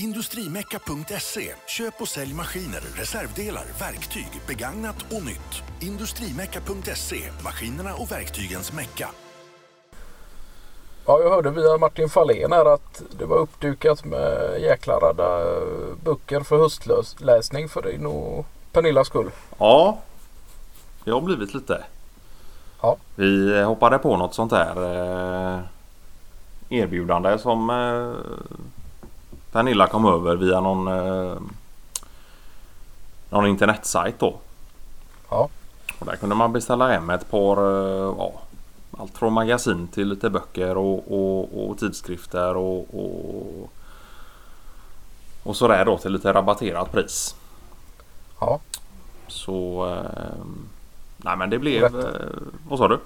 Industrimecka.se. Köp och sälj maskiner, reservdelar, verktyg, begagnat och nytt. Industrimecka.se. Maskinerna och verktygens mecka. Ja, jag hörde via Martin Fahlén här att det var uppdukat med jäkla radda böcker för höstläsning för din och Pernillas skull. Ja, det har blivit lite. Ja. Vi hoppade på något sånt där eh, erbjudande som eh, Pernilla kom över via någon, eh, någon internetsajt då. Ja. Och där kunde man beställa hem ett par eh, ja, allt från magasin till lite böcker och, och, och tidskrifter och, och, och sådär då till lite rabatterat pris. Ja. Så eh, nej men det blev... Eh, vad sa du?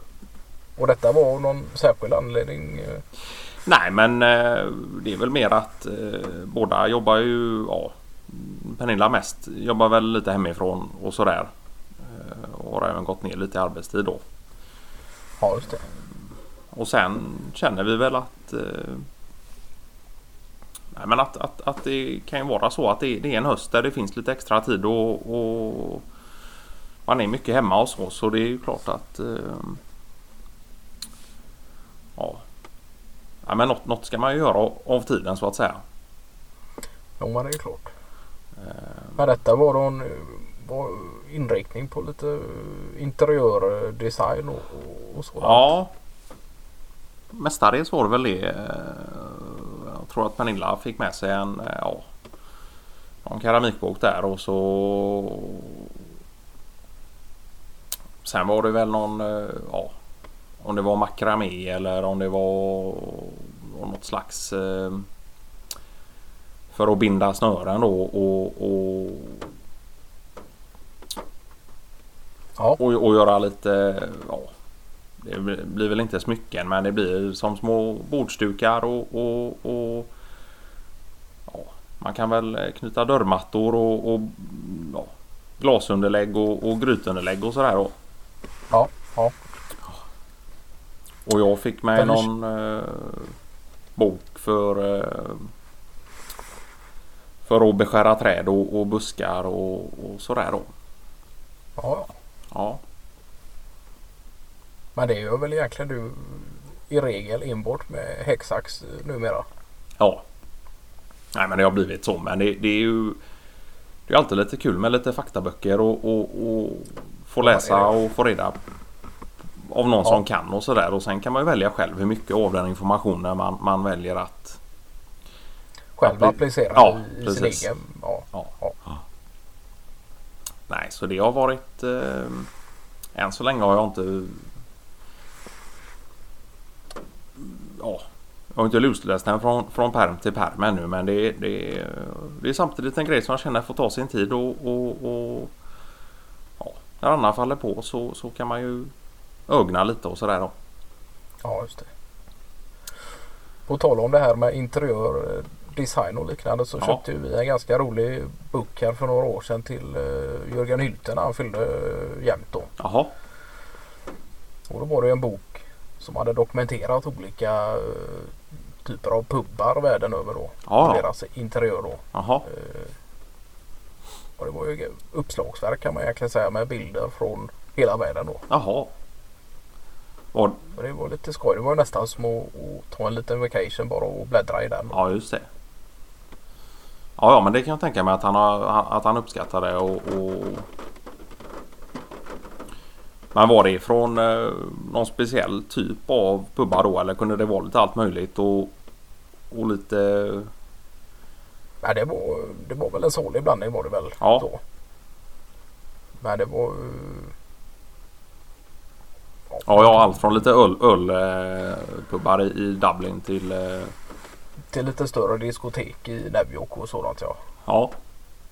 Och detta var någon särskild anledning? eh, Nej men eh, det är väl mer att eh, båda jobbar ju, ja Pernilla mest jobbar väl lite hemifrån och sådär. Eh, och har även gått ner lite i arbetstid då. Ja, just det. Och sen känner vi väl att Nej men att, att, att det kan ju vara så att det, det är en höst där det finns lite extra tid och, och man är mycket hemma hos oss så det är ju klart att eh, Ja Ja men något, något ska man ju göra av- tiden så att säga. Jo, men det är klart. Eh, Men detta var då en var inriktning på lite interiördesign och, och sådant. Ja. Mestadels var det väl det. eh, Jag tror att Pernilla fick med sig en, eh, ja, en keramikbok där och så Sen var det väl någon, ja, om det var makramé eller om det var något slags eh, för att binda snören då och, och, Ja. och, och göra lite, ja, det blir väl inte smycken men det blir som små bordsdukar och, och, och ja, man kan väl knyta dörrmattor och, och ja, glasunderlägg och, och grytunderlägg och sådär. Ja, ja. Och jag fick med någon eh, bok för eh, för att beskära träd och, och buskar och, och sådär då. ja. Ja. Men det gör väl egentligen du i regel enbart med häcksax numera? Ja. Nej men det har blivit så men det, det är ju Det är alltid lite kul med lite faktaböcker och, och, och få Ja, läsa det. och få reda av någon Ja. som kan och sådär och sen kan man ju välja själv hur mycket av den informationen man, man väljer att Själv Ja, applicera ja, i, i sin precis. egen? Ja. Ja. Ja. Nej så det har varit eh, Än så länge har jag inte Ja Jag har inte lusläst den från, från perm till perm ännu men det, det, det är samtidigt en grej som jag känner får ta sin tid och, och, och ja, När andra faller på så, så kan man ju ögna lite och sådär då. Ja, just det. På tal om det här med interiör, eh, design och liknande så Ja. köpte vi en ganska rolig bok här för några år sedan till eh, Jörgen Hylte när han fyllde uh, jämnt då. Jaha. Och då var det en bok som hade dokumenterat olika eh, typer av pubbar världen över då. Ja. Deras interiör då. Jaha. Eh, och det var ju uppslagsverk kan man egentligen säga med bilder från hela världen då. Jaha. Och det var lite skoj. Det var nästan som att, att ta en liten vacation bara och bläddra i den. ja just det. Ja, ja men det kan jag tänka mig att han, har, att han uppskattar det och, och... Men var det från eh, någon speciell typ av pubbar då eller kunde det vara lite allt möjligt och, och lite... Nej, det, var, det var väl en salig blandning var det väl. Ja. Så. Men det var Ja, ja allt från lite öl, öl eh, i, Dublin till... Eh, Till lite större diskotek i New York och sådant ja. ja,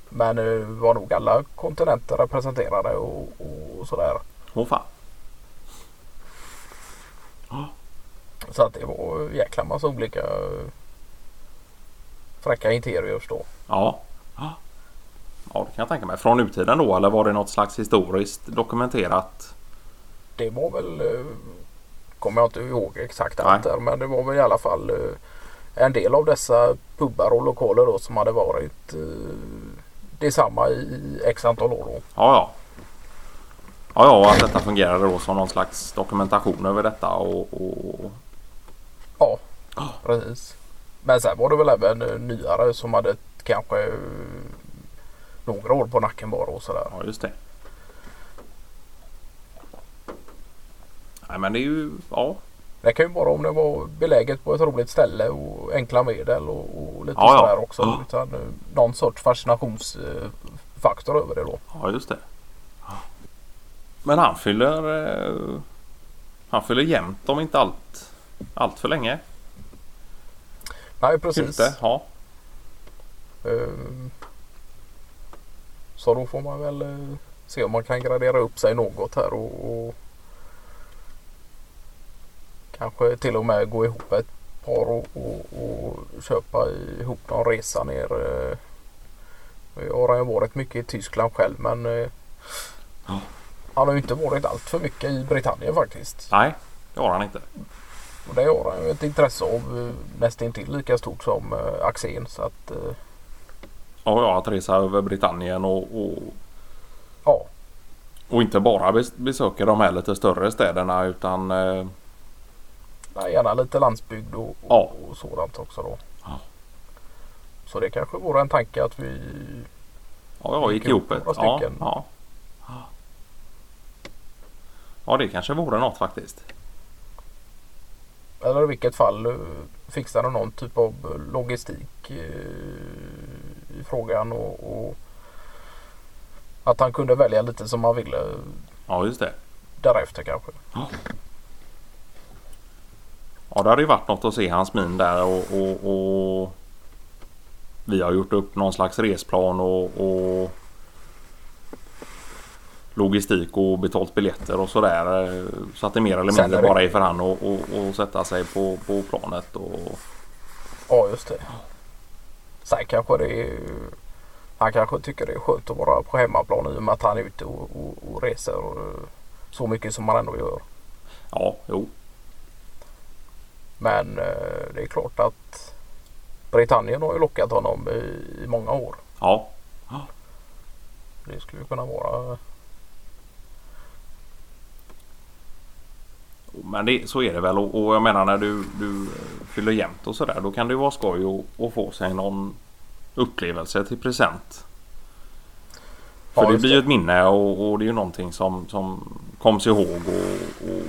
Men det var nog alla kontinenter representerade och, och sådär. åh fan. Så att det var jäkla massa olika eh, fräcka interiörs då. Ja. Ja, Ja, det kan jag tänka mig. Från nutiden då eller var det något slags historiskt dokumenterat? Det var väl, eh, kommer jag inte ihåg exakt allt där, men det var väl i alla fall eh, en del av dessa pubbar och lokaler då som hade varit eh, detsamma i x antal år. Då. Ja, ja. Ja, ja, och att detta fungerade då som någon slags dokumentation över detta och... och... Ja, precis. Men sen var det väl även eh, nyare som hade kanske några år på nacken bara och sådär. Ja, just det. Nej, men det är ju... Ja. Det kan ju vara om det var beläget på ett roligt ställe och enkla medel och, och lite Ja, ja. sådär också. Ja. Utan eh, någon sorts fascinationsfaktor över det då. Ja, just det. Men han fyller... eh, Han fyller jämnt om inte allt, allt för länge. Nej precis. Inte? Ja. Ehm, Så då får man väl eh, se om man kan gradera upp sig något här och, och kanske till och med gå ihop ett par och, och, och köpa ihop någon resa ner. Jag har ju varit mycket i Tyskland själv men eh, Ja. han har ju inte varit allt för mycket i Britannien faktiskt. Nej, det har han inte. Och det har han ju ett intresse av eh, nästintill lika stort som eh, Axén. Så att Ja, ja, att resa över Britannien och, och, ja, och inte bara bes- besöka de här lite större städerna utan... eh, Nej, gärna lite landsbygd och, och, Ja. och sådant också då. Ja. Så det kanske vore en tanke att vi Ja, ja, Gick ihop ett. Ja, ja. Ja, det kanske vore något faktiskt. eller i vilket fall eh, fixar någon typ av logistik eh, i frågan och, och att han kunde välja lite som han ville Ja, just det. därefter kanske. Ja, det hade ju varit något att se hans min där och, och, och vi har gjort upp någon slags resplan och, och logistik och betalt biljetter och sådär. Så att det mer eller mindre bara är för han att och, och sätta sig på, på planet. Och, Ja, just det. Sen kanske det är han kanske tycker det är skönt att vara på hemmaplan i och med att han är ute och, och, och reser så mycket som han ändå gör. ja, jo. Men eh, det är klart att Britannien har ju lockat honom i, många år. Ja, Det skulle ju kunna vara men det, så är det väl. Och, och jag menar när du, du fyller jämnt och sådär. Då kan det vara skoj att, att få sig någon upplevelse till present. För Ja, det blir ju ett minne och, och det är ju någonting som, som koms ihåg och, och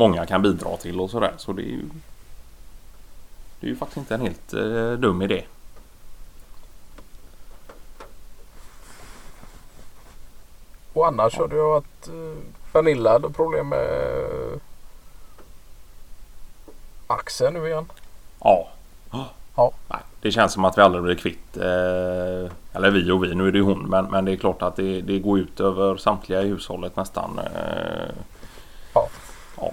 många kan bidra till och sådär. Så det är ju det är ju faktiskt inte en helt eh, dum idé. Och annars hörde jag att eh, Pernilla hade problem med eh, axeln nu igen. Ja. Ja. Nej, det känns som att vi aldrig blir kvitt. Eh, eller vi och vi, nu är det ju hon. Men, men det är klart att det, det går ut över samtliga i hushållet nästan. Eh, Ja. Ja.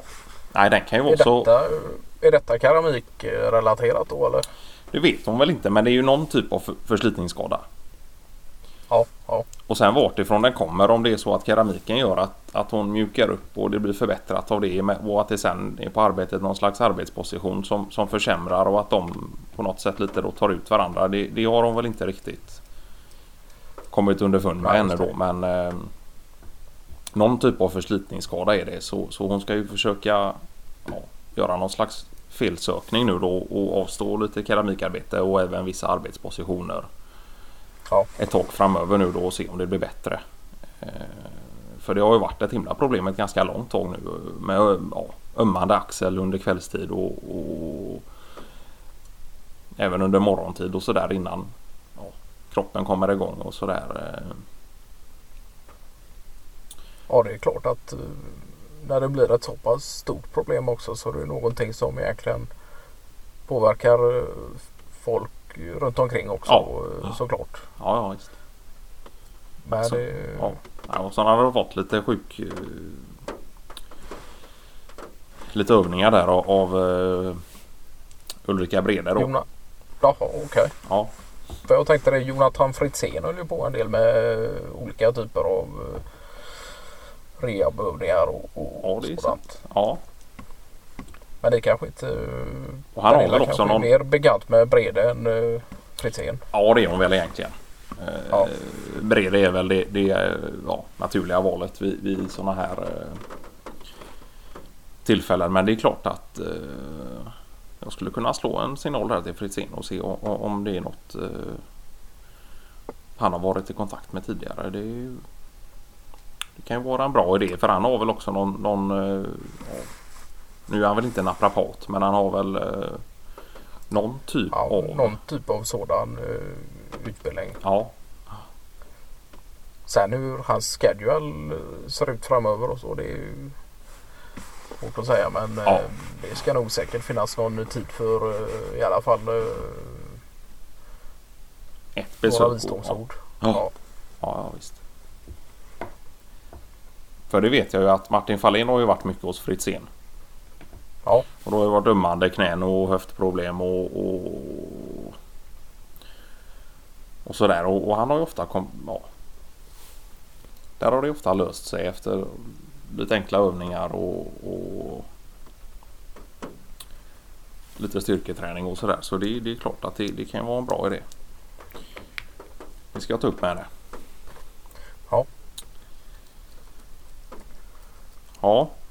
Nej, den kan ju vara så... detta, är detta keramikrelaterat då eller? Det vet hon väl inte, men det är ju någon typ av för- förslitningsskada. Ja, ja, Och sen vart ifrån den kommer om det är så att keramiken gör att, att hon mjukar upp och det blir förbättrat av det och att det sen är på arbetet någon slags arbetsposition som, som försämrar och att de på något sätt lite då tar ut varandra. Det, det har hon väl inte riktigt kommit underfund med Nej, ännu då men eh, någon typ av förslitningsskada är det så, så hon ska ju försöka ja, göra någon slags felsökning nu då och avstå lite keramikarbete och även vissa arbetspositioner ja. ett tag framöver nu då och se om det blir bättre. Eh, För det har ju varit ett himla problem ett ganska långt tag nu med ja, ömmande axel under kvällstid och, och även under morgontid och sådär innan ja, kroppen kommer igång och sådär. Ja, det är klart att eh, när det blir ett så pass stort problem också så är det någonting som egentligen påverkar eh, folk runt omkring också Ja. eh, såklart. Ja, ja visst. Men Så, det, Ja. Ja, och sen har det fått lite sjuk... Lite övningar där av, av eh, Ulrika Brede då. Jona, jaha, okej. Ja, För jag tänkte det, Jonathan Fritzén höll ju på en del med olika typer av rehabövningar och, och ja det är sådant. Ja. Men det är kanske inte... Och han har väl också någon... mer begant med Brede än uh, Fritzén. Ja det är hon väl egentligen. Eh, Ja. Brede är väl det, det eh, ja, naturliga valet vid, vid sådana här eh, tillfällen. Men det är klart att eh, jag skulle kunna slå en signal där till Fritzén och se om, om det är något eh, han har varit i kontakt med tidigare. Det, är ju, det kan ju vara en bra idé för han har väl också någon, någon eh, nu är han väl inte naprapat men han har väl eh, någon typ Ja, av någon typ av sådan uh, utbildning. Ja, Sen hur hans schedule eh, ser ut framöver och så det är ju svårt att säga men Ja. eh, det ska nog säkert finnas någon tid för eh, i alla fall ett några besök. och- visdomsord. Ja. Ja. Ja, ja, visst. För det vet jag ju att Martin Fahlén har ju varit mycket hos Fritzén. Ja. Och då har det varit dömande knän och höftproblem och, och, och sådär. Och, och han har ju ofta kom, ja, Där har det ofta löst sig efter lite enkla övningar och, och lite styrketräning och sådär. Så det, det är klart att det, det kan vara en bra idé. Det ska jag ta upp med det. Ja. Ja,